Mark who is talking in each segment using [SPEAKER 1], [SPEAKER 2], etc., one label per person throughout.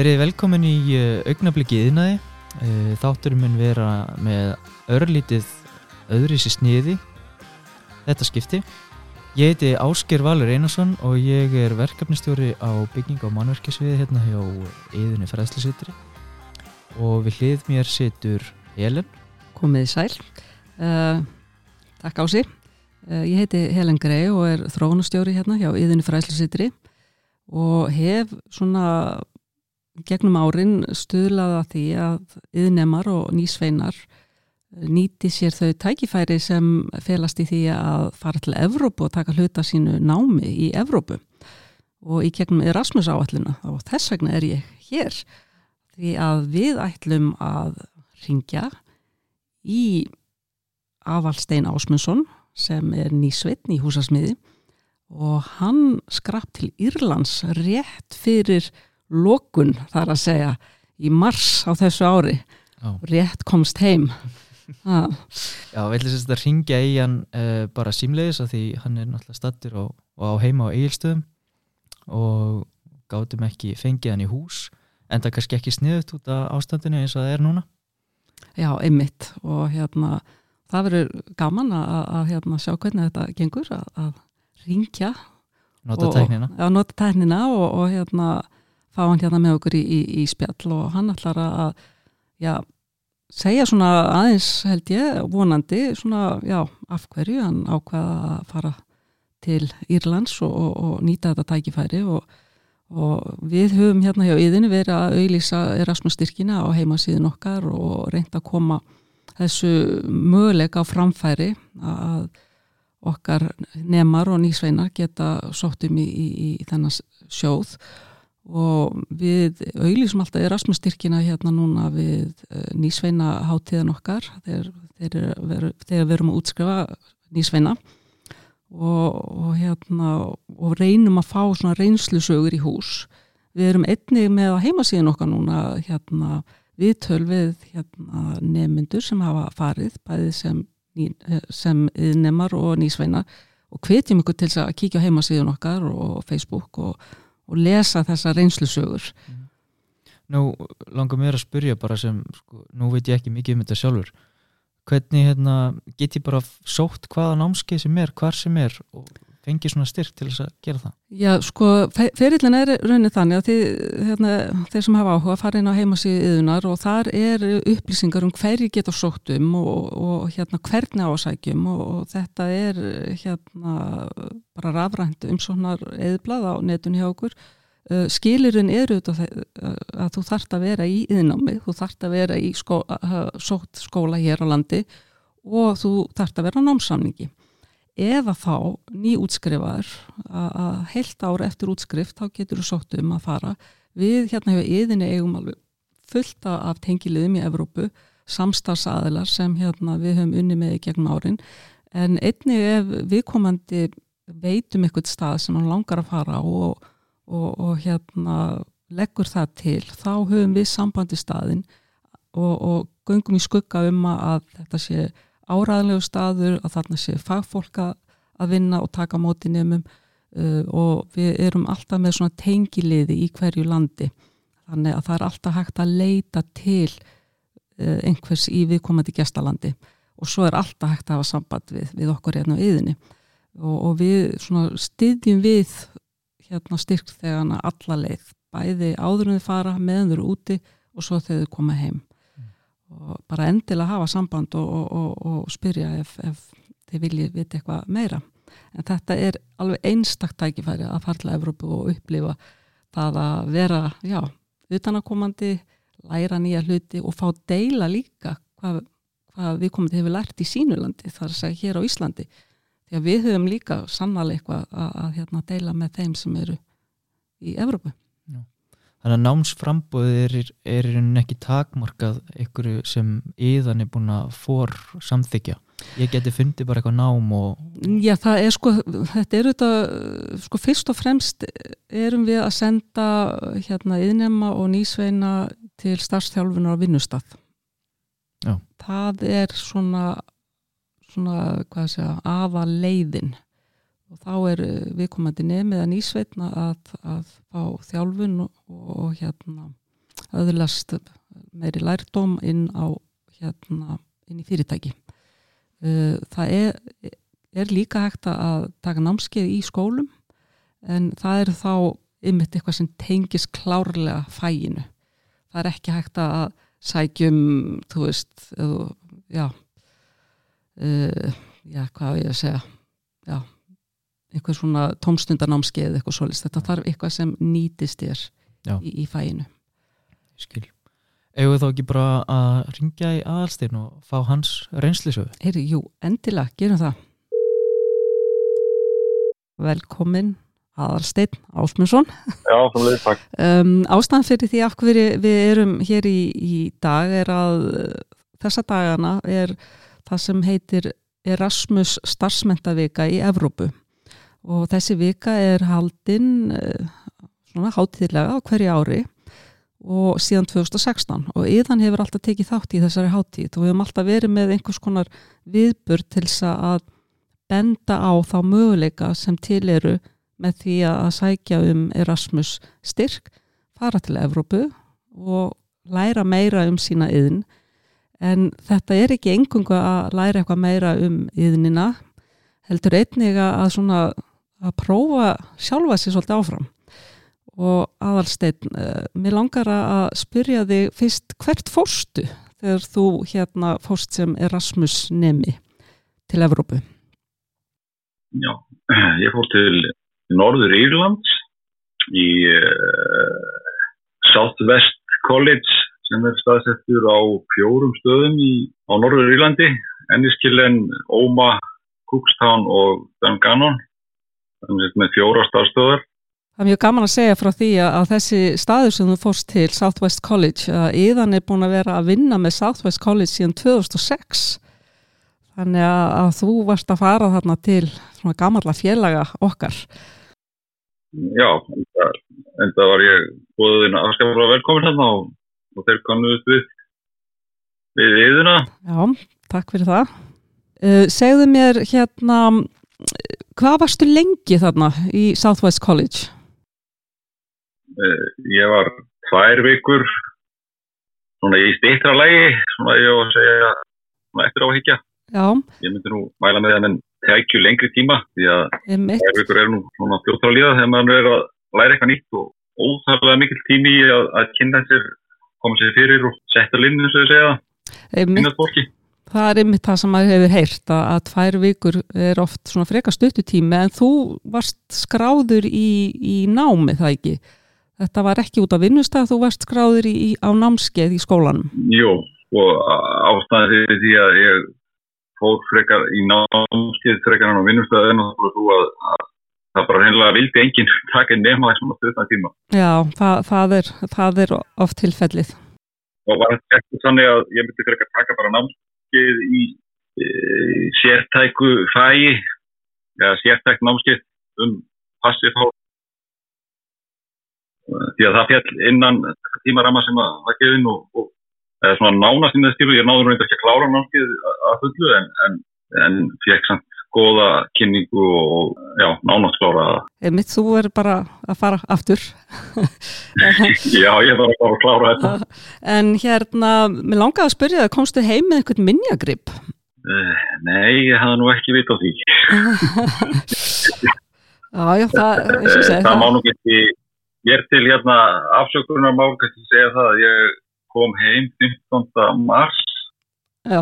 [SPEAKER 1] Verið velkomin í uh, augnablikið innæði. Uh, þátturum mun vera með örlítið öðrisi sniði. Þetta skipti. Ég heiti Ásker Valur Einarsson og ég er verkefnistjóri á bygging á mannverkesviði hérna hjá Íðunni fræðslisutri. Og við hlið mér situr Helen.
[SPEAKER 2] Komið í sæl. Uh, takk Ási. Uh, ég heiti Helen Grey og er þróunastjóri hérna hjá Íðunni fræðslisutri og hef svona gegnum árin stuðlaða því að yðnemar og nýsveinar nýti sér þau tækifæri sem felast í því að fara til Evrópu og taka hluta sínu námi í Evrópu og í gegnum Erasmus áallina og þess vegna er ég hér því að við ætlum að ringja í Avalstein Ásmundsson sem er nýsveitn í húsasmiði og hann skrapp til Írlands rétt fyrir lokun þar að segja í mars á þessu ári
[SPEAKER 1] Já.
[SPEAKER 2] rétt komst heim.
[SPEAKER 1] Já, við ætlum sérst að ringja í hann uh, bara símleiðis af því hann er náttúrulega stattur og, og á heima á eigilstöðum og gátum ekki fengið hann í hús en það kannski ekki sniðut út af ástandinu eins og það er núna.
[SPEAKER 2] Já, einmitt og hérna það verður gaman að, að hérna, sjá hvernig þetta gengur að, að ringja
[SPEAKER 1] Nota tæknina.
[SPEAKER 2] Já, nota tæknina og, og hérna fá hann hérna með okkur í, í, í spjall og hann ætlar að já, segja svona aðeins held ég, vonandi svona, já, af hverju hann ákvaða að fara til Írlands og, og, og nýta þetta tækifæri og, og við höfum hérna hjá yðinu verið að auðlýsa Erasmus styrkina á heimasíðin okkar og reynda að koma þessu möguleika á framfæri að okkar nemar og nýsveinar geta sótt um í, í, í þennan sjóð og við auðlýsum alltaf Erasmus styrkina hérna núna við uh, nýsveina hátíðan okkar þegar, þegar, við erum að útskrifa nýsveina. Og, og hérna og reynum að fá svona reynslusögur í hús. Við erum einnig með á heimasíðin okkar núna hérna við hérna, nemyndur sem hafa farið bæðið sem, eh, sem nemar og nýsveina. Og hvetjum ykkur til að kíkja á heimasíðun okkar og Facebook og, og lesa þessa reynslusögur
[SPEAKER 1] Nú langar mér að spyrja bara sem, sko, nú veit ég ekki mikið um þetta sjálfur. Hvernig hérna, get ég bara sótt hvaða námskeið sem er, hvar sem er og fengið svona styrk til þess að gera það?
[SPEAKER 2] Já, sko, fe- ferillin er raunin þannig að þið, hérna, þeir sem hafa áhuga fara inn á heimasíðu yðunar og þar er upplýsingar um hverju geta sótt um og, og hérna hvernig ásækjum og, og þetta er hérna bara rafrænt umsóknar eðblað á netun hjá okkur. Uh, skilirinn er auðvitað þe- að þú þart að vera í yðnámi, þú þart að vera í skó, uh, sótt skóla hér á landi og þú þart að vera á námsamningi eða þá nýútskrifaður að heilt ár eftir útskrift þá getur þú sótt um að fara. Við hérna hefur yðinni eigum alveg fullt af tengiliðum í Evrópu samstarfsaðilar sem hérna við höfum unni með í gegnum árin. En einnig ef viðkomandi veitum eitthvað stað sem hann langar að fara og, og, og hérna leggur það til þá höfum við sambandi staðin og, og göngum í skugga um að þetta sé áræðanlegu staður að þarna sé fagfólk að vinna og taka móti nefnum uh, og við erum alltaf með svona tengiliði í hverju landi. Þannig að það er alltaf hægt að leita til uh, einhvers í viðkomandi gestalandi. Og svo er alltaf hægt að hafa samband við, við okkur hérna á yðinni og, og við svona styðjum við hérna styrkþegana alla leið bæði áður en þau fara meðan þau eru úti og svo þegar þau koma heim og bara endilega hafa samband og, og, og, spyrja ef, ef þið viljið vita eitthvað meira. En þetta er alveg einstakt tækifæri að til Evrópu og upplifa það að vera, já, utanakomandi læra nýja hluti og fá deila líka hvað, hvað við komum til hefur lært í sínulandi þar að segja hér á Íslandi. Því að við höfum líka sannlega eitthvað að, að hérna, deila með þeim sem eru í Evrópu
[SPEAKER 1] Þannig að námsframbóðið er, er ekki takmarkað einhverju sem íðan er búin að fór samþykja. Ég geti fundið bara eitthvað nám og
[SPEAKER 2] Já, það er sko, þetta er þetta, sko fyrst og fremst erum við að senda hérna yðnema og nýsveina til starfstjálfunar á vinnustaf.
[SPEAKER 1] Já.
[SPEAKER 2] Það er svona, svona, hvað segja, afa leiðin og þá er viðkomandi nefnið að nýsveitna að, að fá þjálfun og, og hérna öðurlast meiri lærdóm inn á hérna, inn í fyrirtæki. Uh, það er, er líka hægt að taka námskeið í skólum en það er þá ymmit eitthvað sem tengis klárlega fæinu. Það er ekki hægt að sækjum, þú veist, já, uh, já, hvað vil ég að segja, já, eitthvað svona tómstundanámskeið eitthvað svolítið. Þetta þarf eitthvað sem nýtist þér í, í fæinu.
[SPEAKER 1] Skil. Eða þá ekki bara að ringja í aðalstein og fá hans reynslisöfu?
[SPEAKER 2] Heyri, jú, endilega, gerum það. Velkomin aðalstein Ásmundsson.
[SPEAKER 3] Já, samlega, takk.
[SPEAKER 2] Um, ástæðan fyrir því af hverju við erum hér í, í dag er að þessa dagana er það sem heitir Erasmus starfsmentavika í Evrópu og þessi vika er haldinn svona hátíðlega á hverju ári og síðan 2016 og yðan hefur alltaf tekið þátt í þessari hátíð og við hefum alltaf verið með einhvers konar viðbur til þess að benda á þá möguleika sem til eru með því að sækja um Erasmus styrk, fara til Evrópu og læra meira um sína yðin en þetta er ekki engungu að læra eitthvað meira um yðnina heldur einnig að svona að prófa sjálfa sér svolítið áfram og aðalsteinn, mér langar að spyrja þig fyrst hvert fórstu þegar þú hérna fórst sem Erasmus nemi til Evrópu?
[SPEAKER 3] Já, ég fór til Norður Írlands í uh, Southwest College sem er staðsettur á fjórum stöðum í, á Norður Írlandi, Enniskillen, Oma, Cookstown og Dungannon, með fjóra starfstöðar.
[SPEAKER 2] Það er mjög gaman að segja frá því að þessi staður sem þú fórst til Southwest College, að Íðan er búin að vera að vinna með Southwest College síðan 2006. Þannig að þú varst að fara þarna til svona gamarla félaga okkar.
[SPEAKER 3] Já, en það var ég búin að afskafra velkomin þarna og, og þeir konuðust við við yðuna.
[SPEAKER 2] Já, takk fyrir það. Uh, segðu mér hérna, hvað varstu lengi þarna í Southwest College?
[SPEAKER 3] Uh, ég var tvær vikur svona í stýttra lægi, svona ég var að segja svona eftir áhyggja.
[SPEAKER 2] Já.
[SPEAKER 3] Ég myndi nú mæla með að menn tækju lengri tíma því að tvær vikur er nú svona fljóttra líða þegar mann er að læra eitthvað nýtt og óþarlega mikil tími að, að kynna sér, koma sér fyrir og setja linn eins og þau segja, kynna fólki.
[SPEAKER 2] Það er einmitt það sem maður hefur heyrt að, að tvær vikur er oft svona freka stuttutími en þú varst skráður í, í námi það ekki? Þetta var ekki út af vinnustaf, þú varst skráður í, á námskeið í skólanum.
[SPEAKER 3] Jú, og ástæðan fyrir því að ég fór frekar í námskeið frekar en á vinnustaf en þú að, að það bara hennilega vildi enginn taka nema þessum að stutna tíma.
[SPEAKER 2] Já, það, það, er, það er oft tilfellið.
[SPEAKER 3] Og var þetta ekki þannig að ég myndi frekar taka bara námskeið í e, sértæku fæi eða sértæk námskeið um passifhál því að það fjall innan tímarama sem að það gefin og, og eða svona nánast inn í þessu tílu, ég náður reynda ekki að klára námskeið að fullu en, en, en fekk samt góða kynningu og já, nánast klára
[SPEAKER 2] það. Mitt þú er bara að fara aftur.
[SPEAKER 3] já, ég þarf að fara að klára þetta.
[SPEAKER 2] En hérna, mér langaði að spyrja það, komstu heim með einhvern minnjagripp?
[SPEAKER 3] Uh, nei, ég hafði nú ekki vit á því.
[SPEAKER 2] já, já, það,
[SPEAKER 3] það, það má nú ekki Ég er til hérna afsökunar mál kannski segja það að ég kom heim 15. mars
[SPEAKER 2] Já.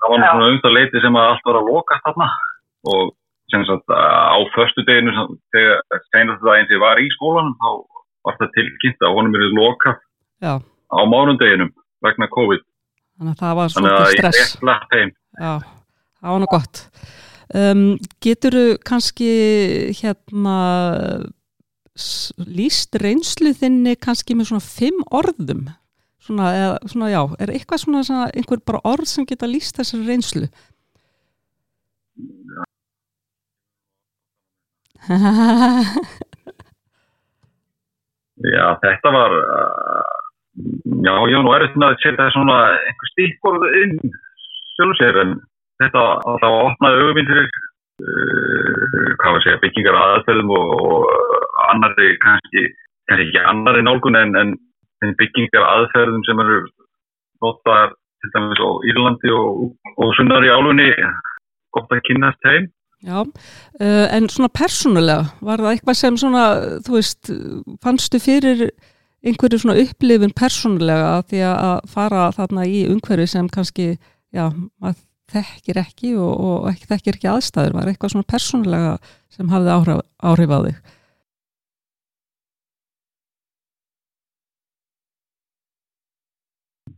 [SPEAKER 3] Það var náttúrulega um það leiti sem að allt var að loka þarna. Og sem sagt á förstu deginu þegar senast það eins ég var í skólanum þá var það tilkynnt að honum er lokað
[SPEAKER 2] Já.
[SPEAKER 3] á mánundeginum vegna COVID.
[SPEAKER 2] Þannig að það var svolítið stress. Já, það var nú gott. Um, Getur þú kannski hérna líst reynslu þinni kannski með svona fimm orðum svona, eða, svona já, er eitthvað svona, svona einhver bara orð sem geta líst þessari reynslu?
[SPEAKER 3] Já, þetta var já, já, nú er þetta að setja svona einhver stíkborð inn sjálf sér en þetta þá opnaði auðvinn fyrir uh, hvað var segja, byggingar aðferðum og, og annari kannski, kannski ekki annari nálgun en, en þeim byggingar aðferðum sem eru notaðar til dæmis á Írlandi og, og sunnar í álunni gott að kynast þeim.
[SPEAKER 2] Já, uh, en svona persónulega var það eitthvað sem svona, þú veist fannstu fyrir einhverju svona upplifin persónulega því að fara þarna í umhverju sem kannski, já, maður þekkir ekki og, og ekki þekkir ekki aðstæður, var eitthvað svona persónulega sem hafði áhrif, áhrif á þig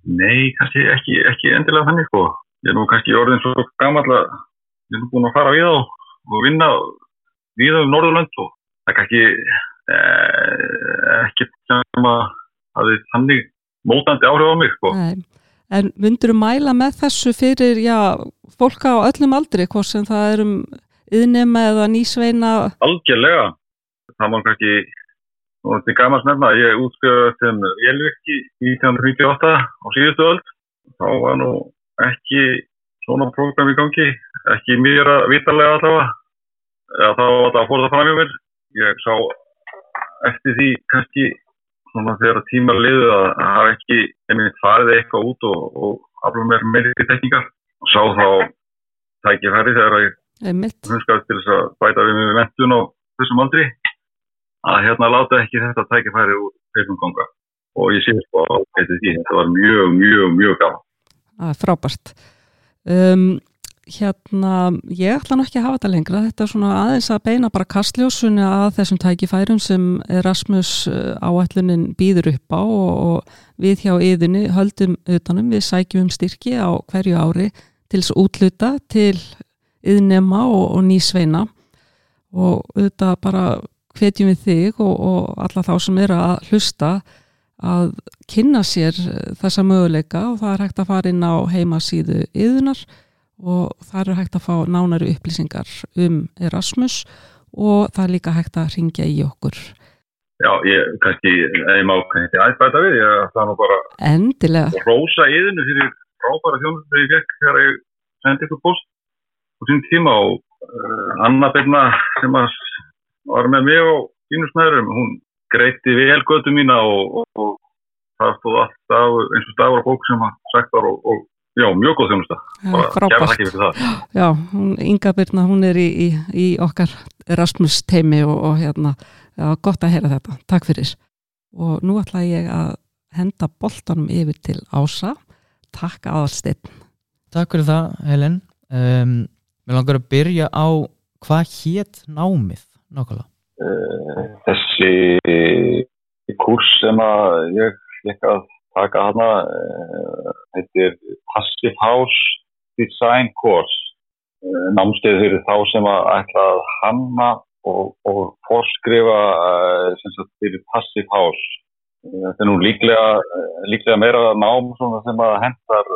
[SPEAKER 3] Nei, kannski ekki, ekki endilega þannig sko. Ég er nú kannski orðin svo gammal að ég er nú búin að fara við á og vinna við á Norðurland og það er kannski eh, ekki sem að það er þannig mótandi áhrif á mig sko.
[SPEAKER 2] Nei. En myndur þú mæla með þessu fyrir, já, fólka á öllum aldri, hvort sem það er um yðnema eða nýsveina?
[SPEAKER 3] Algjörlega. Það má kannski og þetta er gaman snefna, ég útskjöði sem Jelvirki í 1998 á síðustu öll, þá var nú ekki svona program í gangi, ekki mér að vitalega allavega, eða þá var þetta að fóra það fram í mér, ég sá eftir því kannski svona þegar tíma liðu að hafa ekki einmitt farið eitthvað út og, og aflum mér meiri tekníkar og sá þá tækifæri þegar ég hunskaði til þess að bæta við með mentun og þessum aldri að hérna láta ekki þetta tækifæri úr feilum ganga. Og ég sé sko á þetta var mjög, mjög, mjög
[SPEAKER 2] er frábært. Um, hérna, ég ætla ekki að hafa þetta lengra, þetta er svona aðeins að beina bara kastljósunni að þessum tækifærum sem Erasmus uh, áætlunin býður upp á og, og við hjá yðinni höldum utanum, við sækjum um styrki á hverju ári til þess útluta til yðnema og, og nýsveina og auðvitað bara hvetjum við þig og, og alla þá sem eru að hlusta að kynna sér þessa möguleika og það er hægt að fara inn á heimasíðu yðunar og það er hægt að fá nánari upplýsingar um Erasmus og það er líka hægt að ringja í okkur.
[SPEAKER 3] Já, ég kannski, ég má kannski aðbæta við, ég ætla nú bara
[SPEAKER 2] Endilega.
[SPEAKER 3] að rosa yðinu fyrir frábæra þjónum þegar ég fekk þegar ég sendi ykkur post á sín tíma og uh, Anna Birna sem að var með mig og sínusnæðurum, hún greitti vel götu mína og, og, og það stóð alltaf eins og staður á bók sem að sagt var og, og já, mjög góð þjónusta.
[SPEAKER 2] Frábært. Já, hún, Inga Birna, hún er í, í, í okkar Erasmus teimi og hérna, já, gott að heyra þetta. Takk fyrir. Og nú ætla ég að henda boltanum yfir til Ása. Takk aðalstinn.
[SPEAKER 1] Takk fyrir það, Helen. Um, mér langar að byrja á hvað hétt námið? Nákvæmlega?
[SPEAKER 3] Uh, þessi kurs sem að ég fekk að taka hana uh, heitir Passive House Design Course uh, námskeið fyrir þá sem að ætla að hanna og, og forskrifa fyrir Passive House þetta er nú líklega, líklega meira nám sem að hendar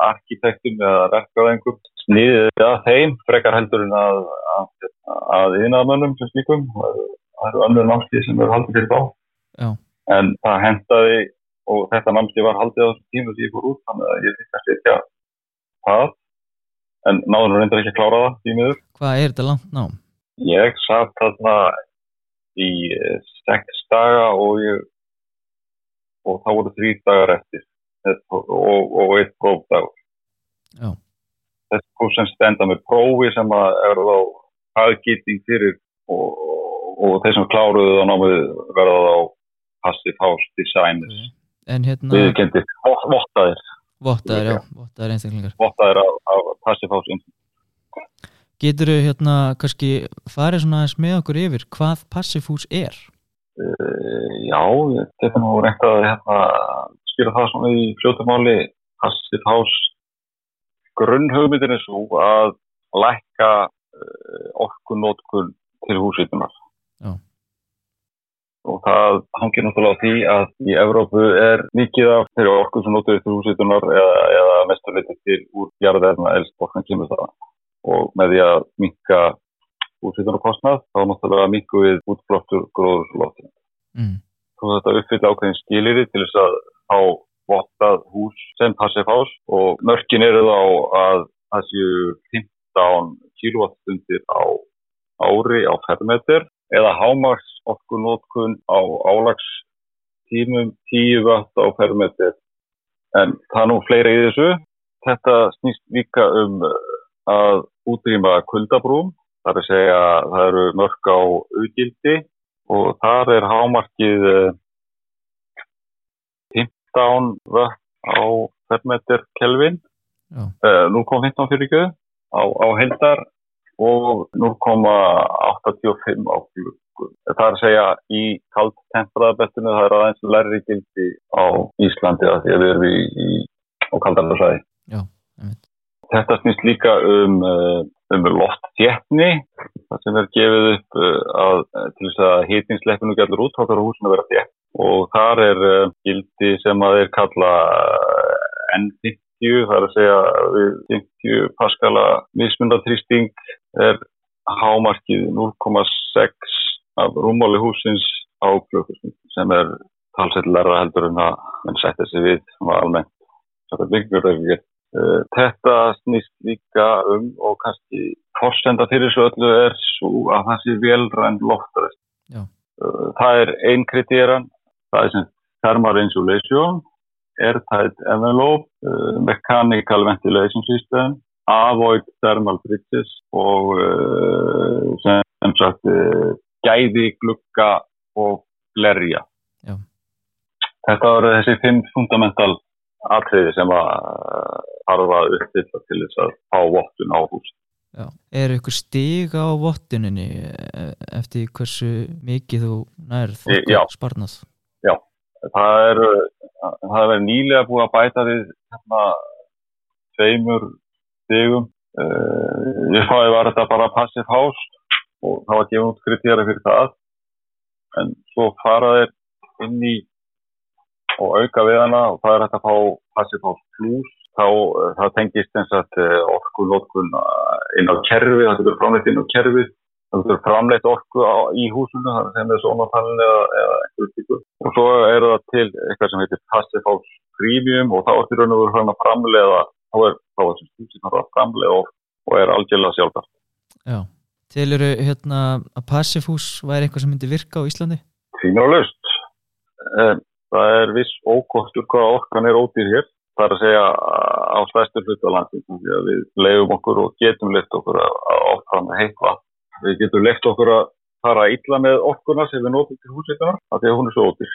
[SPEAKER 3] arkitektum eða verkaðengum sniðið að þeim frekar heldur en að að yðnaðamönnum sem slíkum. Það eru önnur námstíð sem eru haldið fyrir þá. Já. en það hendaði og þetta námstíð var haldið á þessu tímu sem ég fór út þannig að ég fikk að setja það. En náðunum reyndar ekki að klára það tímiður
[SPEAKER 1] Hvað er þetta langt nám?
[SPEAKER 3] Ég satt þarna í eh, sex daga og ég og þá voru þrý dagar eftir og, og, eitt prófdagur. Já. Þessi kurs sem stenda með prófi sem að eru þá aðgýting fyrir og, og, þeir sem kláruðu á námið verða þá Passive House Designers.
[SPEAKER 1] Okay. hérna...
[SPEAKER 3] við kendið vottaðir.
[SPEAKER 1] Vottaðir, já, vottaðir einstaklingar.
[SPEAKER 3] Vottaðir af, af Passive House
[SPEAKER 1] Getur þau hérna kannski farið svona aðeins með okkur yfir hvað Passive House er?
[SPEAKER 3] Uh, já, ég geta nú reynd að hérna, skilja það svona í fljótumáli Passive House grunnhugmyndin er svo að lækka uh, orkunótkun til húsvítunar og það hangir náttúrulega á því að í Evrópu er mikið af þeirri orkun sem nótuður til húsvítunar eða, eða mesturleiti til úr jarðarna elsportna kemur það og með því að minka húsvítunarkostnað þá náttúrulega minku við útblóttur gróðurslóttin mm. og þetta uppfylla ákveðin skiliði til þess að á vottað hús sem passið fás og mörkin eru þá að það séu 15 kilowattstundir á ári á fermeter eða hámars okkur nótkun á álags tímum 10 watt á fermetir en það nú fleira í þessu. Þetta snýst líka um að útrýma kuldabrúm það er að segja að það eru mörg á auðgildi og þar er hámarkið 15 watt á fermetir kelvin uh, 0,15 fyrir ekki á, á heldar og 0,85 á klukku. Það er að segja í kalt tempraðabeltinu það er aðeins lærri gildi á Íslandi að því að við erum í, í á kaldarnarsæði. Þetta snýst líka um, um loftþéttni það sem er gefið upp að, til þess að hýtinsleppinu gætur út þá þarf húsin að vera þétt og þar er gildi sem að þeir kalla N50 það er að segja við 50 paskala mismundatrýsting er hámarkið 0,6 af rúmáli húsins á klukkusmynd sem er talsett lærra heldur en að mann setja sig við sem var almennt eh, þetta snýst líka um og kannski fórsenda fyrir svo öllu er svo að það sé velræn loftarist. Eh, það er einn kritéran það er sem thermal insulation airtight envelope, uh, mechanical ventilation system, avoid thermal bridges og uh, sem sagt uh, gæði, glukka og glerja. Já. Þetta voru þessi fimm fundamental atriði sem að harfa uppfylla til þess að fá vottun á hús.
[SPEAKER 1] Já. Er ykkur stig á vottuninni eftir hversu mikið þú nærð sparnað?
[SPEAKER 3] Já, það er það verið nýlega búið að bæta við hérna tveimur stegum uh, ég fáið var þetta bara passive house og það var gefið út kritéri fyrir það. En svo faraðir inn í og auka við hana og það er hægt að fá passive house plus. Þá uh, það tengist eins að uh, orkunlótkun inn á kerfi það getur framleitt inn á kerfi það getur framleitt orku á, í húsinu það er sem þessu ónáttallin eða, eða einhverju tíku og svo eru það til eitthvað sem heitir Passive House Premium og þá er því raun og veru hann að framleiða þá er það sem stúsið hann að framleiða og, og er algjörlega sjálfbært.
[SPEAKER 1] Já, til eru hérna að Passive House væri eitthvað sem myndi virka á Íslandi?
[SPEAKER 3] Þínur á löst það er viss ókostur hvaða orkan er ódýr hér það er að segja á á landin við leiðum okkur og getum leitt okkur að, að við getum leitt okkur að fara illa með orkuna sem við notum til húsveitunar af því að hún er svo ódýr.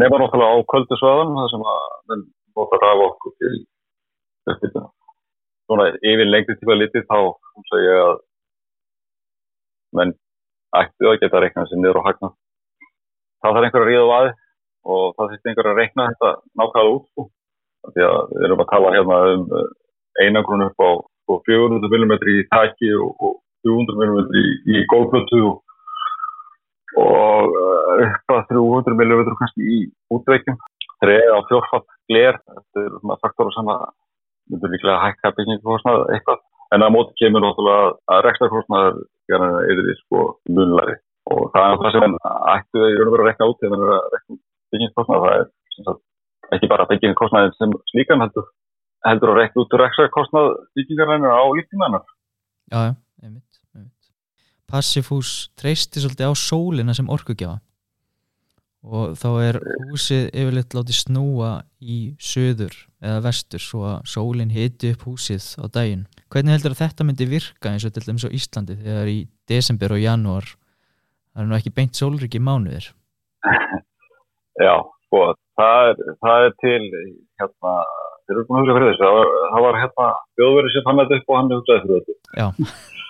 [SPEAKER 3] Nefna náttúrulega á kvöldusvæðan það sem að við notar af okkur til uppbytuna. Svona yfir lengri tíma litið þá segja ég að menn ættu að geta reiknað sér niður og hagna. Það þarf einhver að ríða á aði og það þurfti einhver að reikna þetta nákvæða út. Sko. Því að við erum að tala hérna um einangrun upp á 400 mm í taki og, og 300 mm í, í gólflötu og, og eh, upp að 300 mm kannski í útveikjum. Þreja á fjórfatt gler þetta er svona faktor sem að myndur líklega að hækka byggingakostnað eitthvað. En að móti kemur náttúrulega að rekstarkostnað er því sko munlæri og það er það sem ættu í raun og veru að rekna út þegar það er að rekna byggingakostnað það er sagt, ekki bara byggingakostnaðin sem slíkan heldur heldur að rekna út rekstarkostnað byggingaræðinu á líftímanar
[SPEAKER 1] Já, einmitt Passifús treysti svolítið á sólina sem orkugjafa og þá er húsið yfirleitt látið snúa í söður eða vestur svo að sólinn hiti upp húsið á daginn. Hvernig heldur að þetta myndi virka eins og til dæmis á Íslandi þegar í desember og janúar það er nú ekki beint sólriki mánuðir?
[SPEAKER 3] Já, sko, það er, það er til hérna, þeir eru búin að hugsa fyrir þessu það var, hérna bjóðverið sem hann hefði upp og hann hefði hugsaði fyrir þessu.
[SPEAKER 1] Já.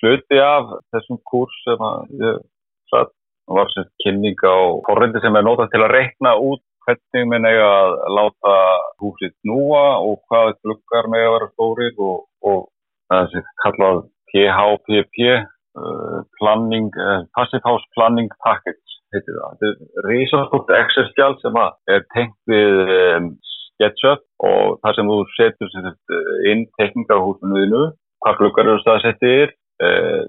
[SPEAKER 3] hluti af þessum kurs sem ég satt var sem kynning á forrindi sem er notað til að rekna út hvernig minn eiga að láta húsið snúa og hvaða klukkar með að vera stórir og, og það sem kallað PHPP uh, planning, uh, Passive House Planning Package heitir það. Þetta er risastort Excel-skjál sem er tengt við um, SketchUp og það sem þú setur inn tekningar húsinu hvað klukkar eru staðsettir Eh,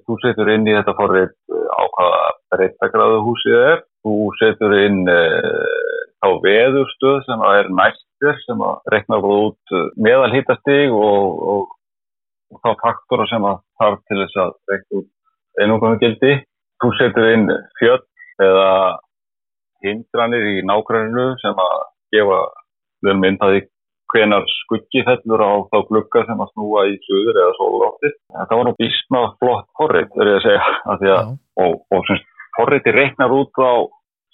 [SPEAKER 3] þú setur inn í þetta forrið eh, á hvaða breyttagráðu húsið er. Þú setur inn uh, þá veðurstöð sem er næstir sem að rekna út meðal hittastig og, og, og þá faktora sem að þarf til þess að rekna út einungum gildi. Þú setur inn fjöld eða hindranir í nágræninu sem að gefa vel myndaði hvenar skuggi fellur á þá glugga sem að snúa í söður eða sólótti. Þetta var nú bísna flott forrið, verður ég að segja, að að, og, og semst, forriði reiknar út á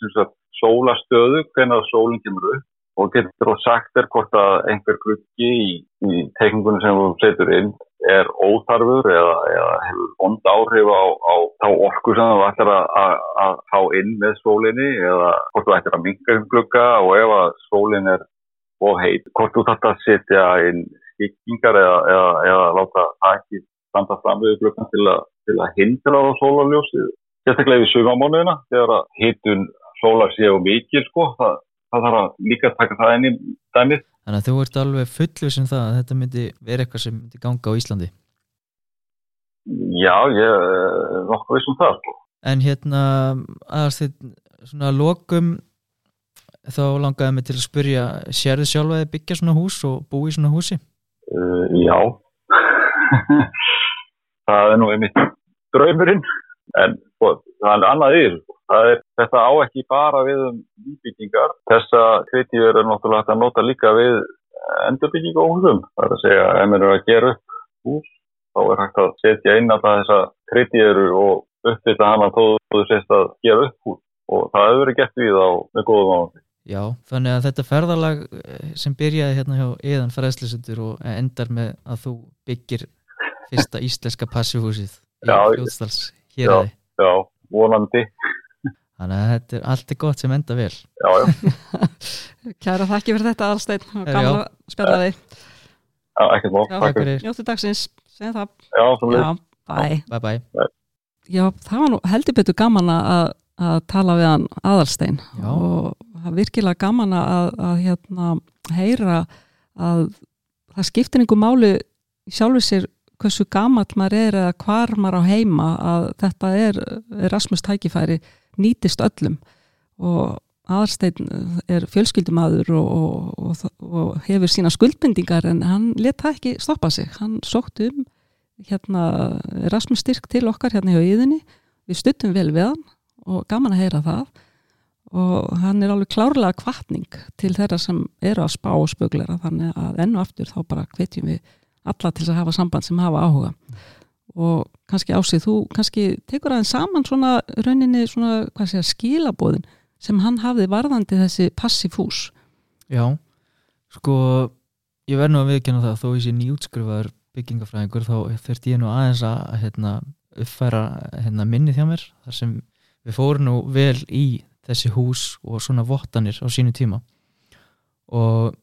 [SPEAKER 3] semst, sólastöðu hvenar sólinn kemur upp og getur og sagt er hvort að einhver gluggi í, í tekningunum sem þú setur inn er óþarfur eða, eða hefur ond áhrif á, á þá orku sem þú ætlar að, að fá inn með sólinni eða hvort þú ætlar að minga um glugga og ef að sólinn er og heit, hvort þú þarf að setja inn skikkingar eða, eða, eða láta ekki standa fram við gluggan til, til að hindra á sólarljósið sérstaklega við sugamónuðina þegar að hitun sólar séu mikil sko, það, það þarf að líka taka það inn í dæmið
[SPEAKER 1] Þannig að þú ert alveg fullur sem það að þetta myndi vera eitthvað sem myndi ganga á Íslandi.
[SPEAKER 3] Já, ég er nokkuð vissum það. Sko.
[SPEAKER 1] En hérna, aðast þið svona lokum, þá langaði mig til að spurja, sér þið sjálf að þið byggja svona hús og bú í svona húsi?
[SPEAKER 3] Uh, já, það er nú einmitt draumurinn, en sko, það er annað yfir. Sko. Er, þetta á ekki bara við um nýbyggingar. Þessa kritíu er náttúrulega hægt að nota líka við endurbyggingu á húsum. Það er að segja, ef maður er að gera upp hús, þá er hægt að setja inn að þessa kritíu og uppvita hana þó þú sést að gera upp hús. Og það hefur verið gett við á með góðum áhundi.
[SPEAKER 1] Já, þannig að þetta ferðalag eh, sem byrjaði hérna hjá Eðan fræðslisundur og endar með að þú byggir fyrsta íslenska passihúsið í Fljóðstals hér
[SPEAKER 3] aðeins. Já, já, vonandi.
[SPEAKER 1] Þannig að þetta er allt er gott sem enda vel.
[SPEAKER 3] Já, já.
[SPEAKER 2] Kæra þakki fyrir þetta Alstein og gamla spjalla þig.
[SPEAKER 3] Já, ekkert mál.
[SPEAKER 2] Takk fyrir. Njóttu dagsins, segja það.
[SPEAKER 3] Já, svo
[SPEAKER 2] Já, bye.
[SPEAKER 1] Bye bye. bye.
[SPEAKER 2] Já, það var nú heldur betur gaman að, að tala við hann Aðalstein
[SPEAKER 1] Já.
[SPEAKER 2] og það virkilega gaman að, að hérna, heyra að það skiptir einhver máli sjálfur sér hversu gamall maður er eða hvar maður á heima að þetta er Erasmus tækifæri nýtist öllum. Og aðarstein er fjölskyldumadur og, og, og, og hefur sína skuldbendingar en hann leta ekki stoppa sig, hann sótt um hérna Erasmus styrk til okkar hérna hjá íðinni, við stuttum vel við hann og gaman að heyra það og hann er alveg klárlega kvartning til þeirra sem eru að spá og spöglera þannig að ennu aftur þá bara hvetjum við alla til að hafa samband sem hafa áhuga. Og kannski ásið, þú kannski tekur aðeins saman svona rauninni svona, hvað að skilabóðin sem hann hafði varðandi þessi passifús.
[SPEAKER 1] Já, sko ég verð nú að viðkjöna það þó ég sé nýjútskrifaður byggingafræðingur þá þurft ég nú aðeins að hérna, uppfæra hérna, minnið hjá mér þar sem við fórum nú vel í þessi hús og svona vottanir á sínu tíma. Og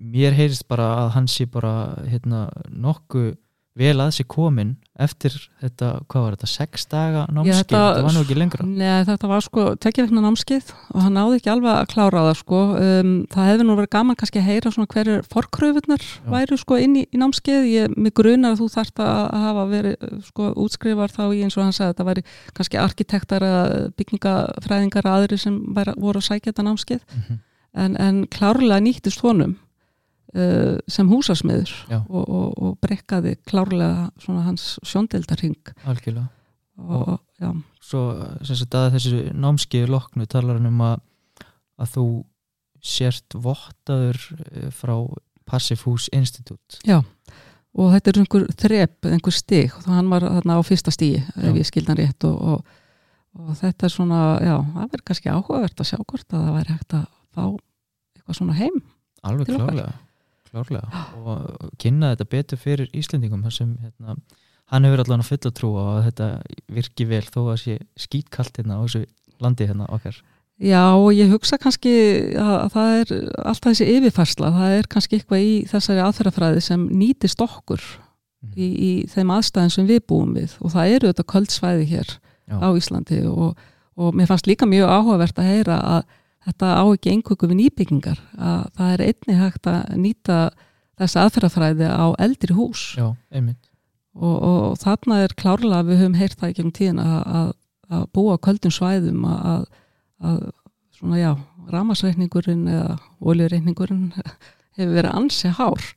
[SPEAKER 1] mér heyrist bara að hann sé bara hérna, nokkuð vel að sér komin eftir þetta, hvað var þetta, sex daga námskeið, Já, þetta, þetta var nú ekki lengra.
[SPEAKER 2] Nei, þetta var sko tekjavegna námskeið og hann náði ekki alveg að klára það sko. Um, það hefði nú verið gaman kannski að heyra svona hverjur forkröfunar væru sko inn í, í námskeið, ég mig grunar að þú þarft að hafa verið sko útskrifar þá í eins og hann sagði að þetta væri kannski arkitektar eða byggingafræðingar aðri sem væri, voru að sækja þetta námskeið. Mm -hmm. en, en klárlega nýttist honum uh, sem húsasmiður og, og, og brekkaði klárlega hans sjóndeldarhing
[SPEAKER 1] algjörlega.
[SPEAKER 2] Og, og
[SPEAKER 1] svo sagt, að þessu námskeiði loknu talar hann um að, að þú sért vottaður eh, frá Passif Hús Institute.
[SPEAKER 2] Já og þetta er einhver þrepp, einhver stig. Og hann var þarna á fyrsta stíi ef ég skildan rétt. Og, og, og þetta er svona, já, það verður kannski áhugavert að sjá hvort að það væri hægt að fá eitthvað svona heim
[SPEAKER 1] alveg klárlega klárlega og kynna þetta betur fyrir Íslendingum sem hérna, hann hefur allavega full að trúa að þetta virki vel þó að sé skýtkallt hérna á þessu landi hérna okkar
[SPEAKER 2] Já og ég hugsa kannski að það er alltaf þessi yfirfærsla, það er kannski eitthvað í þessari aðferðafræði sem nýtist okkur mm. í, í þeim aðstæðin sem við búum við og það eru þetta kvöldsvæði hér Já. á Íslandi og, og mér fannst líka mjög áhugavert að heyra að þetta á ekki einhverju við nýbyggingar. Að það er einni hægt að nýta þessa aðferðafræði á eldri hús.
[SPEAKER 1] Já,
[SPEAKER 2] og, og þarna er klárlega við höfum heyrt það ekki um tíðin að, að, að búa kvöldum svæðum að, að svona já, ramasreikningurinn eða oljureikningurinn hefur verið ansi hár.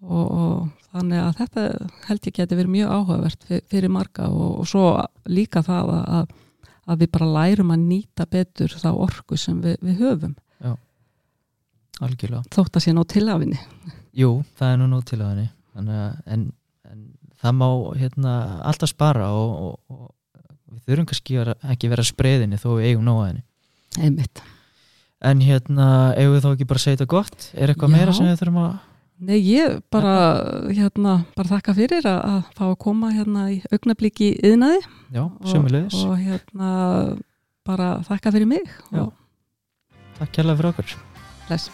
[SPEAKER 2] Og, og þannig að þetta held ég geti verið mjög áhugavert fyrir marga og, og svo líka það að að við bara lærum að nýta betur þá orku sem við, við höfum.
[SPEAKER 1] Algjörlega.
[SPEAKER 2] Þótt að sé ná til af henni.
[SPEAKER 1] Jú, það er nú nóg til að- en, en það má hérna, alltaf spara og, og, og við þurfum kannski ekki vera spreðinni þó við eigum nóg að henni.
[SPEAKER 2] Einmitt.
[SPEAKER 1] En hérna, eigum við þá ekki bara að segja þetta gott? Er eitthvað
[SPEAKER 2] Já.
[SPEAKER 1] meira sem við þurfum að
[SPEAKER 2] Nei, ég bara, hérna, bara þakka fyrir að, að fá að koma hérna í augnablíki yðnaði
[SPEAKER 1] Já, sömulegis
[SPEAKER 2] og, og hérna bara þakka fyrir mig
[SPEAKER 1] Já,
[SPEAKER 2] og...
[SPEAKER 1] takk kærlega fyrir okkur.
[SPEAKER 2] Læs